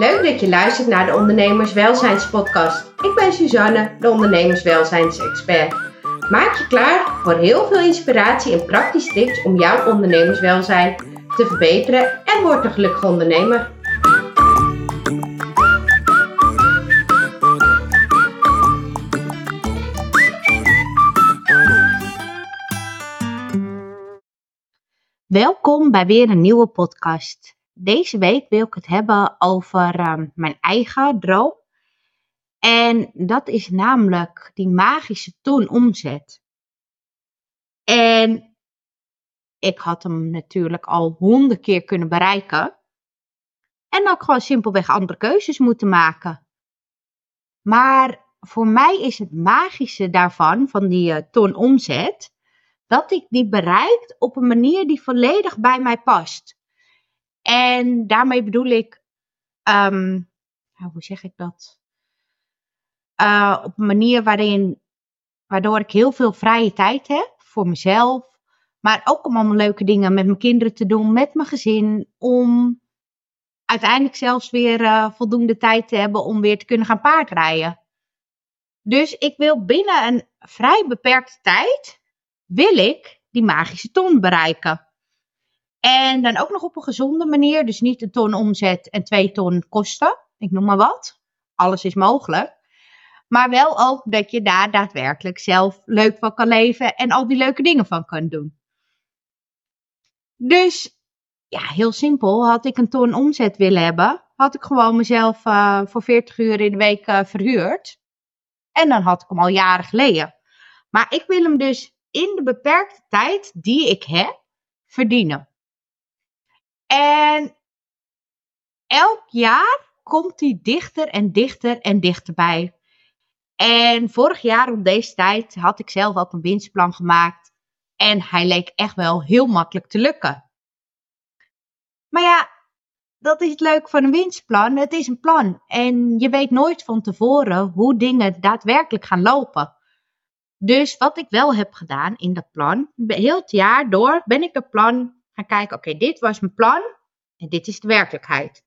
Leuk dat je luistert naar de Ondernemerswelzijnspodcast. Ik ben Suzanne, de ondernemerswelzijnsexpert. Maak je klaar voor heel veel inspiratie en praktische tips om jouw ondernemerswelzijn te verbeteren en word een gelukkige ondernemer. Welkom bij weer een nieuwe podcast. Deze week wil ik het hebben over ehm, mijn eigen droom. En dat is namelijk die magische ton omzet. En ik had hem natuurlijk al honderd keer kunnen bereiken. En dan gewoon simpelweg andere keuzes moeten maken. Maar voor mij is het magische daarvan, van die uh, ton omzet, dat ik die bereikt op een manier die volledig bij mij past. En daarmee bedoel ik, um, hoe zeg ik dat? Uh, op een manier waarin, waardoor ik heel veel vrije tijd heb voor mezelf. Maar ook om allemaal leuke dingen met mijn kinderen te doen, met mijn gezin. Om uiteindelijk zelfs weer uh, voldoende tijd te hebben om weer te kunnen gaan paardrijden. Dus ik wil binnen een vrij beperkte tijd, wil ik die magische ton bereiken. En dan ook nog op een gezonde manier. Dus niet een ton omzet en twee ton kosten. Ik noem maar wat. Alles is mogelijk. Maar wel ook dat je daar daadwerkelijk zelf leuk van kan leven en al die leuke dingen van kan doen. Dus ja, heel simpel. Had ik een ton omzet willen hebben, had ik gewoon mezelf uh, voor 40 uur in de week uh, verhuurd. En dan had ik hem al jaren geleden. Maar ik wil hem dus in de beperkte tijd die ik heb verdienen. En elk jaar komt hij dichter en dichter en dichterbij. En vorig jaar om deze tijd had ik zelf ook een winstplan gemaakt. En hij leek echt wel heel makkelijk te lukken. Maar ja, dat is het leuke van een winstplan. Het is een plan. En je weet nooit van tevoren hoe dingen daadwerkelijk gaan lopen. Dus wat ik wel heb gedaan in dat plan, heel het jaar door ben ik het plan gaan kijken, oké, dit was mijn plan en dit is de werkelijkheid.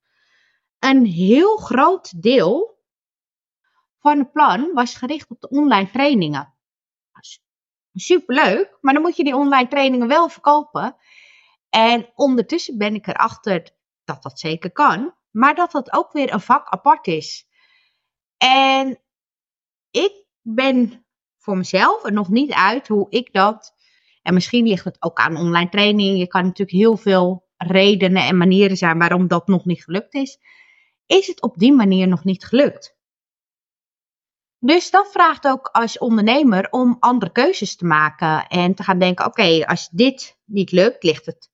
Een heel groot deel van het plan was gericht op de online trainingen. Superleuk, maar dan moet je die online trainingen wel verkopen. En ondertussen ben ik erachter dat dat zeker kan, maar dat dat ook weer een vak apart is. En ik ben voor mezelf er nog niet uit hoe ik dat en misschien ligt het ook aan online training. Je kan natuurlijk heel veel redenen en manieren zijn waarom dat nog niet gelukt is. Is het op die manier nog niet gelukt? Dus dat vraagt ook als ondernemer om andere keuzes te maken en te gaan denken: oké, als dit niet lukt, ligt het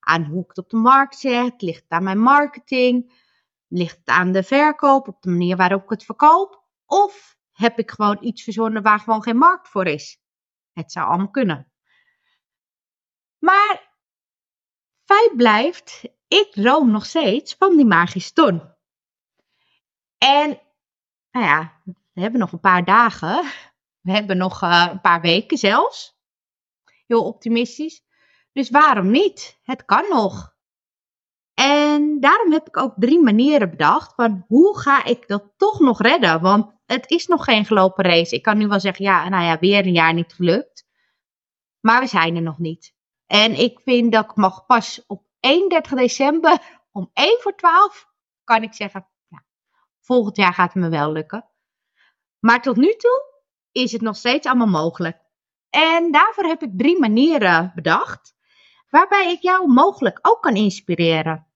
aan hoe ik het op de markt zet, ligt het aan mijn marketing, ligt het aan de verkoop, op de manier waarop ik het verkoop, of heb ik gewoon iets verzonnen waar gewoon geen markt voor is? Het zou allemaal kunnen. Maar feit blijft, ik droom nog steeds van die magische ton. En, nou ja, we hebben nog een paar dagen. We hebben nog uh, een paar weken zelfs. Heel optimistisch. Dus waarom niet? Het kan nog. En daarom heb ik ook drie manieren bedacht van hoe ga ik dat toch nog redden? Want het is nog geen gelopen race. Ik kan nu wel zeggen, ja, nou ja, weer een jaar niet gelukt. Maar we zijn er nog niet. En ik vind dat ik mag pas op 31 december om 1 voor 12 kan ik zeggen, ja, volgend jaar gaat het me wel lukken. Maar tot nu toe is het nog steeds allemaal mogelijk. En daarvoor heb ik drie manieren bedacht, waarbij ik jou mogelijk ook kan inspireren.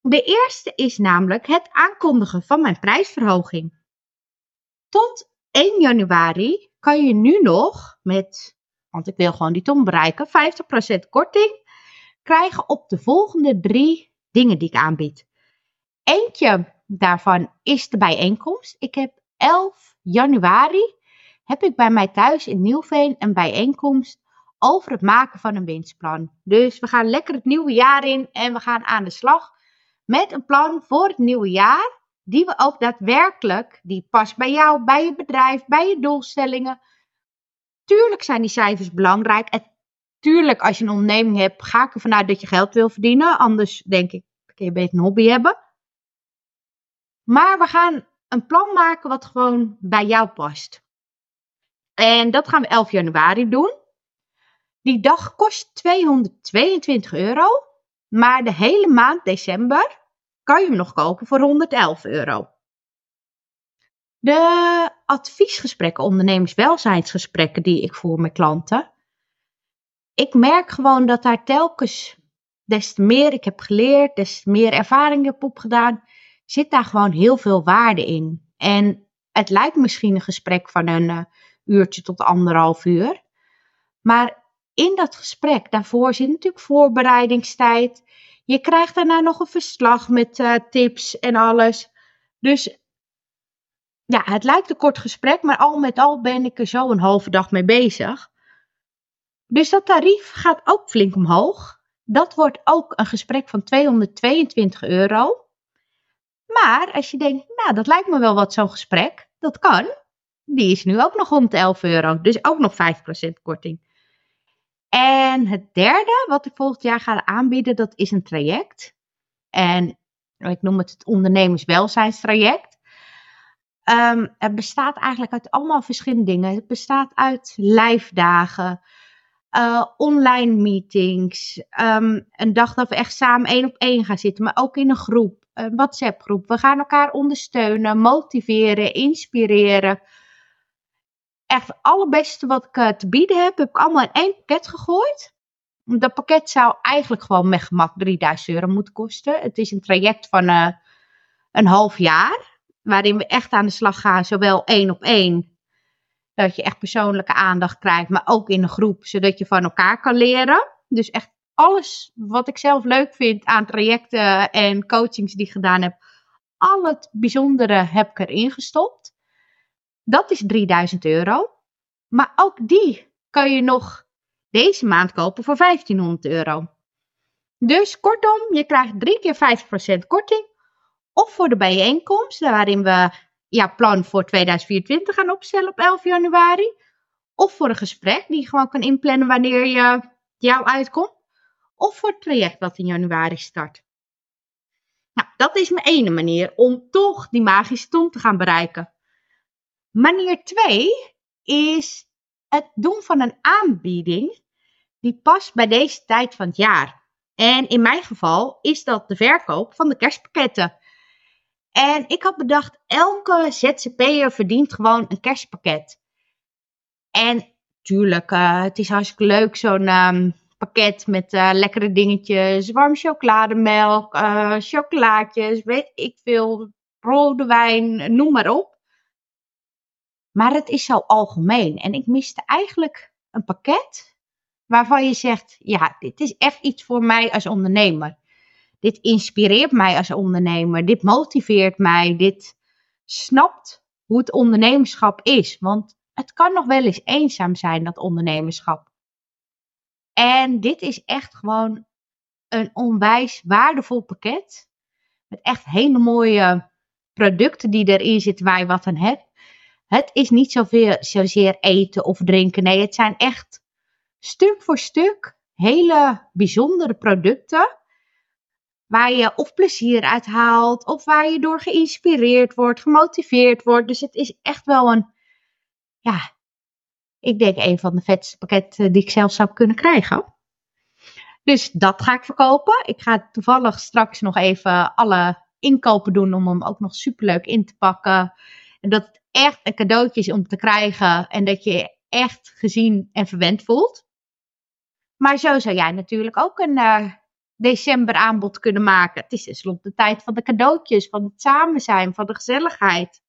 De eerste is namelijk het aankondigen van mijn prijsverhoging. Tot 1 januari kan je nu nog met want ik wil gewoon die ton bereiken, 50% korting krijgen op de volgende drie dingen die ik aanbied. Eentje daarvan is de bijeenkomst. Ik heb 11 januari heb ik bij mij thuis in Nieuwveen een bijeenkomst over het maken van een winstplan. Dus we gaan lekker het nieuwe jaar in en we gaan aan de slag met een plan voor het nieuwe jaar. Die we ook daadwerkelijk, die past bij jou, bij je bedrijf, bij je doelstellingen Tuurlijk zijn die cijfers belangrijk. En tuurlijk, als je een onderneming hebt, ga ik ervan uit dat je geld wil verdienen. Anders denk ik, kun je beter een hobby hebben. Maar we gaan een plan maken wat gewoon bij jou past. En dat gaan we 11 januari doen. Die dag kost 222 euro. Maar de hele maand december kan je hem nog kopen voor 111 euro. De adviesgesprekken, ondernemerswelzijnsgesprekken die ik voer met klanten. Ik merk gewoon dat daar telkens, des te meer ik heb geleerd, des te meer ervaring heb opgedaan, zit daar gewoon heel veel waarde in. En het lijkt misschien een gesprek van een uh, uurtje tot anderhalf uur. Maar in dat gesprek daarvoor zit natuurlijk voorbereidingstijd. Je krijgt daarna nog een verslag met uh, tips en alles. Dus ja, het lijkt een kort gesprek, maar al met al ben ik er zo een halve dag mee bezig. Dus dat tarief gaat ook flink omhoog. Dat wordt ook een gesprek van 222 euro. Maar als je denkt, nou, dat lijkt me wel wat zo'n gesprek, dat kan. Die is nu ook nog 111 euro, dus ook nog 5% korting. En het derde wat ik volgend jaar ga aanbieden, dat is een traject. En ik noem het het ondernemerswelzijnstraject. Um, het bestaat eigenlijk uit allemaal verschillende dingen. Het bestaat uit lijfdagen, uh, online meetings, um, een dag dat we echt samen één op één gaan zitten, maar ook in een groep, een WhatsApp groep. We gaan elkaar ondersteunen, motiveren, inspireren. Echt het allerbeste wat ik uh, te bieden heb, heb ik allemaal in één pakket gegooid. Dat pakket zou eigenlijk gewoon met gemak 3000 euro moeten kosten. Het is een traject van uh, een half jaar waarin we echt aan de slag gaan, zowel één op één, dat je echt persoonlijke aandacht krijgt, maar ook in een groep, zodat je van elkaar kan leren. Dus echt alles wat ik zelf leuk vind aan trajecten en coachings die ik gedaan heb, al het bijzondere heb ik erin gestopt. Dat is 3000 euro. Maar ook die kan je nog deze maand kopen voor 1500 euro. Dus kortom, je krijgt drie keer 50% korting of voor de bijeenkomst, waarin we ja, plan voor 2024 gaan opstellen op 11 januari. Of voor een gesprek die je gewoon kan inplannen wanneer je jou uitkomt. Of voor het traject wat in januari start. Nou, dat is mijn ene manier om toch die magische ton te gaan bereiken. Manier 2 is het doen van een aanbieding die past bij deze tijd van het jaar. En in mijn geval is dat de verkoop van de kerstpakketten. En ik had bedacht, elke ZZP'er verdient gewoon een kerstpakket. En tuurlijk, uh, het is hartstikke leuk zo'n um, pakket met uh, lekkere dingetjes. Warm chocolademelk, uh, chocolaatjes, weet ik veel, rode wijn, noem maar op. Maar het is zo algemeen. En ik miste eigenlijk een pakket waarvan je zegt, ja, dit is echt iets voor mij als ondernemer dit inspireert mij als ondernemer, dit motiveert mij, dit snapt hoe het ondernemerschap is. Want het kan nog wel eens eenzaam zijn, dat ondernemerschap. En dit is echt gewoon een onwijs waardevol pakket. Met echt hele mooie producten die erin zitten waar je wat aan hebt. Het is niet zoveel, zozeer eten of drinken. Nee, het zijn echt stuk voor stuk hele bijzondere producten waar je of plezier uit haalt, of waar je door geïnspireerd wordt, gemotiveerd wordt. Dus het is echt wel een, ja, ik denk een van de vetste pakketten die ik zelf zou kunnen krijgen. Dus dat ga ik verkopen. Ik ga toevallig straks nog even alle inkopen doen om hem ook nog superleuk in te pakken. En dat het echt een cadeautje is om te krijgen en dat je je echt gezien en verwend voelt. Maar zo zou jij natuurlijk ook een uh, december aanbod kunnen maken. Het is tenslotte de tijd van de cadeautjes, van het samen zijn, van de gezelligheid.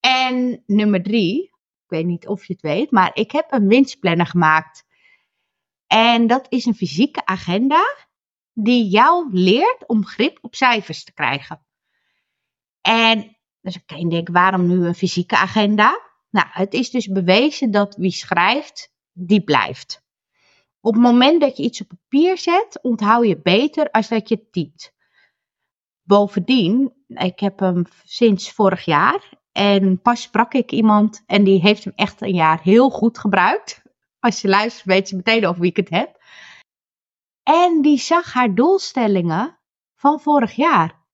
En nummer drie, ik weet niet of je het weet, maar ik heb een winstplanner gemaakt. En dat is een fysieke agenda die jou leert om grip op cijfers te krijgen. En dus kan je waarom nu een fysieke agenda? Nou, het is dus bewezen dat wie schrijft, die blijft. Op het moment dat je iets op papier zet, onthoud je beter als dat je typt. Bovendien, ik heb hem sinds vorig jaar en pas sprak ik iemand en die heeft hem echt een jaar heel goed gebruikt. Als je luistert, weet je meteen over wie ik het heb. En die zag haar doelstellingen van vorig jaar.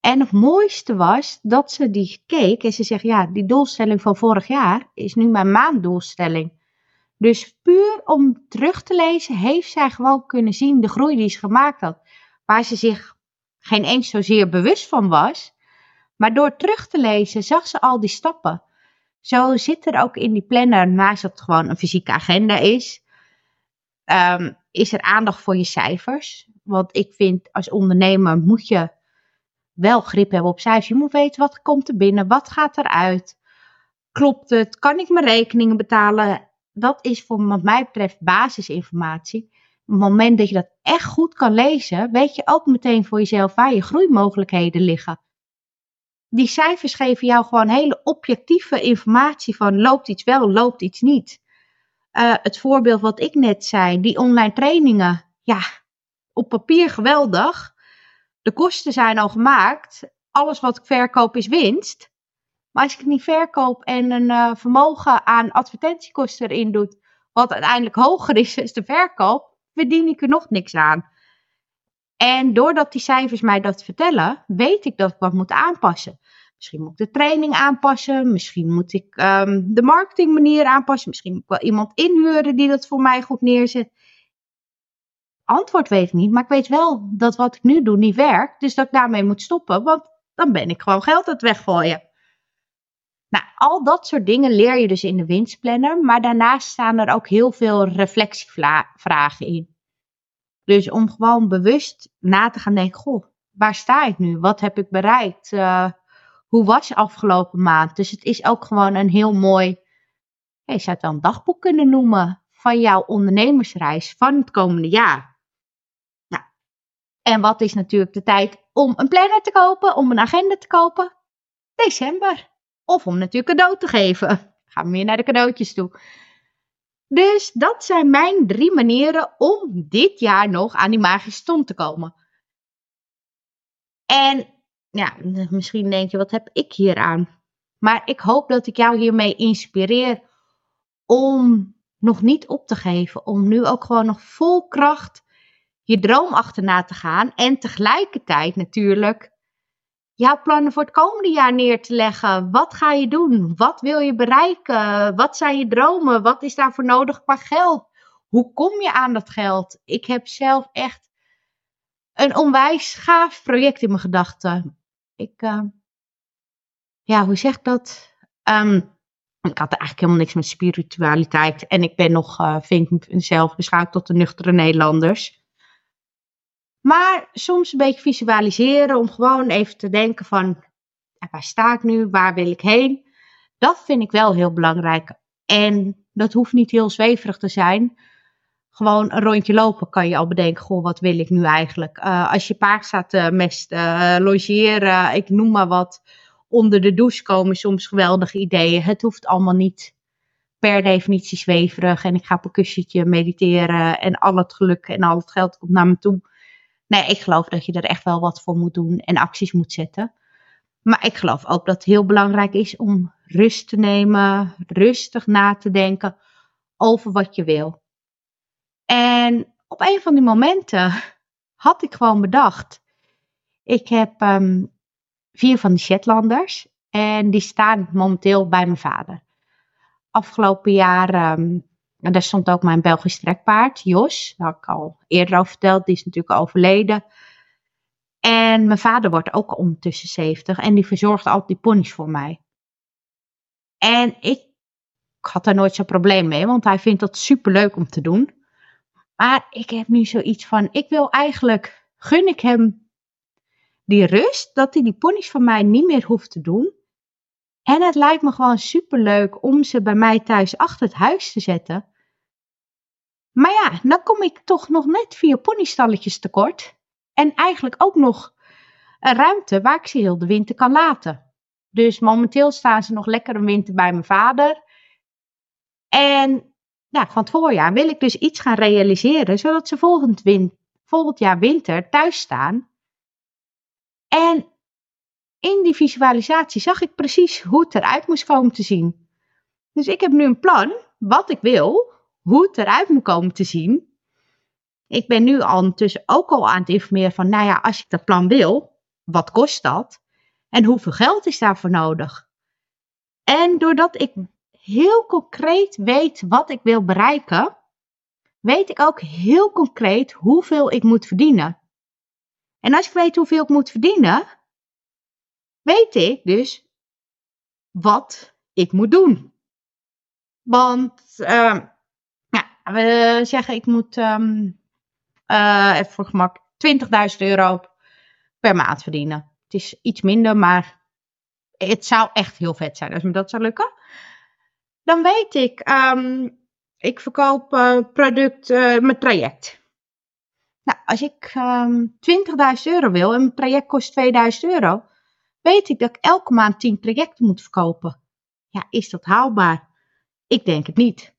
En het mooiste was dat ze die keek en ze zegt, ja, die doelstelling van vorig jaar is nu mijn maanddoelstelling. Dus puur om terug te lezen, heeft zij gewoon kunnen zien de groei die ze gemaakt had. Waar ze zich geen eens zozeer bewust van was. Maar door terug te lezen zag ze al die stappen. Zo zit er ook in die planner, naast dat het gewoon een fysieke agenda is, ehm, is er aandacht voor je cijfers. Want ik vind als ondernemer moet je wel grip hebben op cijfers. Je moet weten wat komt er binnen, wat gaat eruit. Klopt het? Kan ik mijn rekeningen betalen? Dat is voor wat mij betreft basisinformatie. Op het moment dat je dat echt goed kan lezen, weet je ook meteen voor jezelf waar je groeimogelijkheden liggen. Die cijfers geven jou gewoon hele objectieve informatie van loopt iets wel, loopt iets niet. Uh, het voorbeeld wat ik net zei, die online trainingen. Ja, op papier geweldig. De kosten zijn al gemaakt. Alles wat ik verkoop is winst. Maar als ik niet verkoop en een uh, vermogen aan advertentiekosten erin doet, wat uiteindelijk hoger is dan de verkoop, verdien ik er nog niks aan. En doordat die cijfers mij dat vertellen, weet ik dat ik wat moet aanpassen. Misschien moet ik de training aanpassen. Misschien moet ik um, de marketingmanier aanpassen. Misschien moet ik wel iemand inhuren die dat voor mij goed neerzet. Antwoord weet ik niet, maar ik weet wel dat wat ik nu doe niet werkt. Dus dat ik daarmee moet stoppen, want dan ben ik gewoon geld aan het weggooien. Nou, al dat soort dingen leer je dus in de winstplanner. Maar daarnaast staan er ook heel veel reflectievragen in. Dus om gewoon bewust na te gaan denken, goh, waar sta ik nu? Wat heb ik bereikt? Uh, hoe was afgelopen maand? Dus het is ook gewoon een heel mooi, je zou het wel een dagboek kunnen noemen, van jouw ondernemersreis van het komende jaar. Nou, en wat is natuurlijk de tijd om een planner te kopen, om een agenda te kopen? December. Of om natuurlijk cadeau te geven. Gaan we weer naar de cadeautjes toe. Dus dat zijn mijn drie manieren om dit jaar nog aan die magische stond te komen. En ja, misschien denk je, wat heb ik hier aan? Maar ik hoop dat ik jou hiermee inspireer om nog niet op te geven. Om nu ook gewoon nog vol kracht je droom achterna te gaan. En tegelijkertijd natuurlijk jouw plannen voor het komende jaar neer te leggen. Wat ga je doen? Wat wil je bereiken? Wat zijn je dromen? Wat is daarvoor nodig qua geld? Hoe kom je aan dat geld? Ik heb zelf echt een onwijs gaaf project in mijn gedachten. Ik, uh, ja, hoe zeg ik dat? Um, ik had eigenlijk helemaal niks met spiritualiteit. En ik ben nog, uh, vind ik mezelf beschouwd tot de nuchtere Nederlanders. Maar soms een beetje visualiseren om gewoon even te denken van, waar sta ik nu? Waar wil ik heen? Dat vind ik wel heel belangrijk. En dat hoeft niet heel zweverig te zijn. Gewoon een rondje lopen kan je al bedenken, goh, wat wil ik nu eigenlijk? Uh, als je paard staat te mesten, uh, logeren, ik noem maar wat onder de douche komen soms geweldige ideeën. Het hoeft allemaal niet per definitie zweverig en ik ga op een kussentje mediteren en al het geluk en al het geld komt naar me toe. Nee, ik geloof dat je er echt wel wat voor moet doen en acties moet zetten. Maar ik geloof ook dat het heel belangrijk is om rust te nemen, rustig na te denken over wat je wil. En op een van die momenten had ik gewoon bedacht. Ik heb um, vier van die Shetlanders. En die staan momenteel bij mijn vader. Afgelopen jaar, um, en daar stond ook mijn Belgisch trekpaard, Jos. Daar had ik al eerder over verteld. Die is natuurlijk overleden. En mijn vader wordt ook ondertussen 70. En die verzorgt altijd die ponies voor mij. En ik, ik had daar nooit zo'n probleem mee. Want hij vindt dat super leuk om te doen. Maar ik heb nu zoiets van, ik wil eigenlijk, gun ik hem die rust, dat hij die ponies van mij niet meer hoeft te doen. En het lijkt me gewoon superleuk om ze bij mij thuis achter het huis te zetten. Maar ja, dan kom ik toch nog net vier ponystalletjes tekort. En eigenlijk ook nog een ruimte waar ik ze heel de winter kan laten. Dus momenteel staan ze nog lekker een winter bij mijn vader. En van het voorjaar wil ik dus iets gaan realiseren, zodat ze volgend, win volgend jaar winter thuis staan en in die visualisatie zag ik precies hoe het eruit moest komen te zien. Dus ik heb nu een plan, wat ik wil, hoe het eruit moet komen te zien. Ik ben nu al ondertussen ook al aan het informeren van, nou ja, als ik dat plan wil, wat kost dat? En hoeveel geld is daarvoor nodig? En doordat ik heel concreet weet wat ik wil bereiken, weet ik ook heel concreet hoeveel ik moet verdienen. En als ik weet hoeveel ik moet verdienen, weet ik dus wat ik moet doen. Want ja, we zeggen ik moet um, uh, even voor gemak 20.000 euro per maand verdienen. Het is iets minder, maar het zou echt heel vet zijn als me dat zou lukken. Dan weet ik, um, ik verkoop uh, product, uh, mijn traject. Nou, als ik um, 20.000 euro wil en mijn traject kost 2000 euro, weet ik dat ik elke maand 10 trajecten moet verkopen. Ja, is dat haalbaar? Ik denk het niet.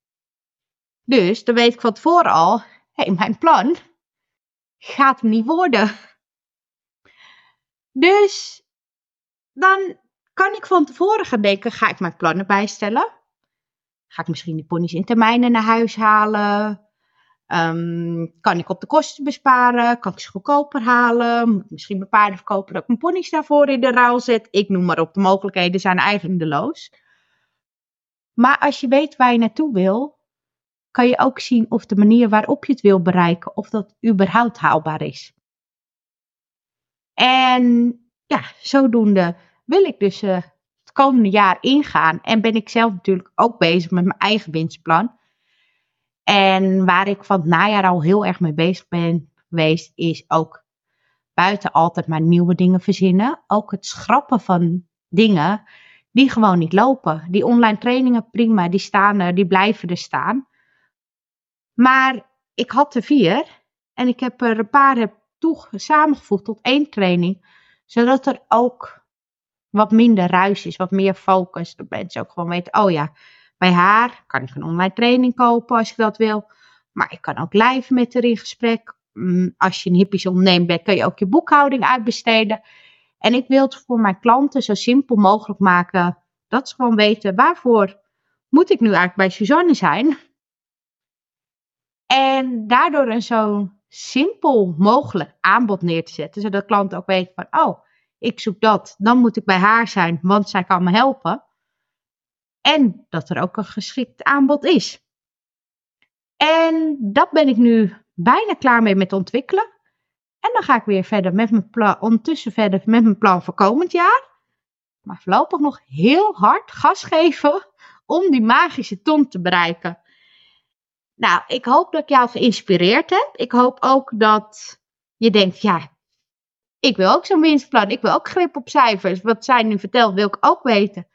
Dus dan weet ik van tevoren al, hé, hey, mijn plan gaat hem niet worden. Dus dan kan ik van tevoren gaan denken, ga ik mijn plannen bijstellen? Ga ik misschien die ponies in termijnen naar huis halen? Um, kan ik op de kosten besparen? Kan ik ze goedkoper halen? Moet ik misschien mijn paarden verkopen dat ik mijn ponies daarvoor in de ruil zet? Ik noem maar op, de mogelijkheden zijn eindeloos. Maar als je weet waar je naartoe wil, kan je ook zien of de manier waarop je het wil bereiken, of dat überhaupt haalbaar is. En ja, zodoende wil ik dus uh, het komende jaar ingaan. En ben ik zelf natuurlijk ook bezig met mijn eigen winstplan. En waar ik van het najaar al heel erg mee bezig ben geweest, is ook buiten altijd maar nieuwe dingen verzinnen. Ook het schrappen van dingen die gewoon niet lopen. Die online trainingen, prima, die staan die blijven er staan. Maar ik had er vier en ik heb er een paar heb samengevoegd tot één training, zodat er ook wat minder ruis is, wat meer focus. Dat mensen ook gewoon weten, oh ja, bij haar kan ik een online training kopen als ik dat wil. Maar ik kan ook live met haar in gesprek. Mm, als je een hippies onderneemt bent, kan je ook je boekhouding uitbesteden. En ik wil het voor mijn klanten zo simpel mogelijk maken. Dat ze gewoon weten, waarvoor moet ik nu eigenlijk bij Suzanne zijn? En daardoor een zo simpel mogelijk aanbod neer te zetten. Zodat klanten ook weten van, oh, ik zoek dat. Dan moet ik bij haar zijn, want zij kan me helpen. En dat er ook een geschikt aanbod is. En dat ben ik nu bijna klaar mee met ontwikkelen. En dan ga ik weer verder met mijn plan, ondertussen verder met mijn plan voor komend jaar. Maar voorlopig nog heel hard gas geven om die magische ton te bereiken. Nou, ik hoop dat ik jou geïnspireerd heb. Ik hoop ook dat je denkt, ja, ik wil ook zo'n winstplan. Ik wil ook grip op cijfers. Wat zij nu vertelt, wil ik ook weten.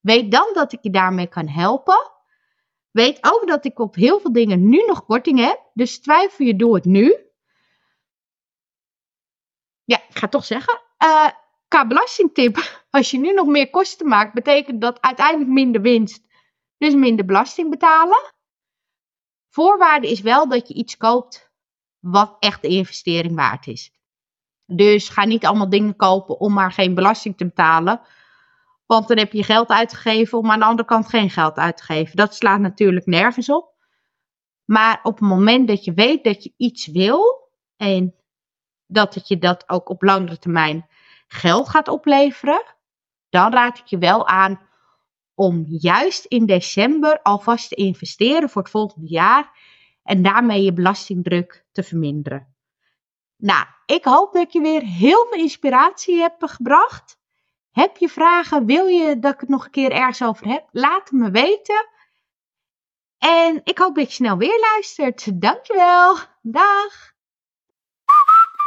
Weet dan dat ik je daarmee kan helpen. Weet ook dat ik op heel veel dingen nu nog korting heb. Dus twijfel je, doe het nu. Ja, ik ga toch zeggen. Uh, qua belastingtip. Als je nu nog meer kosten maakt, betekent dat uiteindelijk minder winst. Dus minder belasting betalen. Voorwaarde is wel dat je iets koopt wat echt de investering waard is. Dus ga niet allemaal dingen kopen om maar geen belasting te betalen. Want dan heb je geld uitgegeven om aan de andere kant geen geld uit te geven. Dat slaat natuurlijk nergens op. Maar op het moment dat je weet dat je iets wil en dat het je dat ook op langere termijn geld gaat opleveren, dan raad ik je wel aan om juist in december alvast te investeren voor het volgende jaar en daarmee je belastingdruk te verminderen. Nou, ik hoop dat je weer heel veel inspiratie hebt gebracht. Heb je vragen? Wil je dat ik het nog een keer ergens over heb? Laat het me weten. En ik hoop dat je snel weer luistert. Dankjewel. Dag.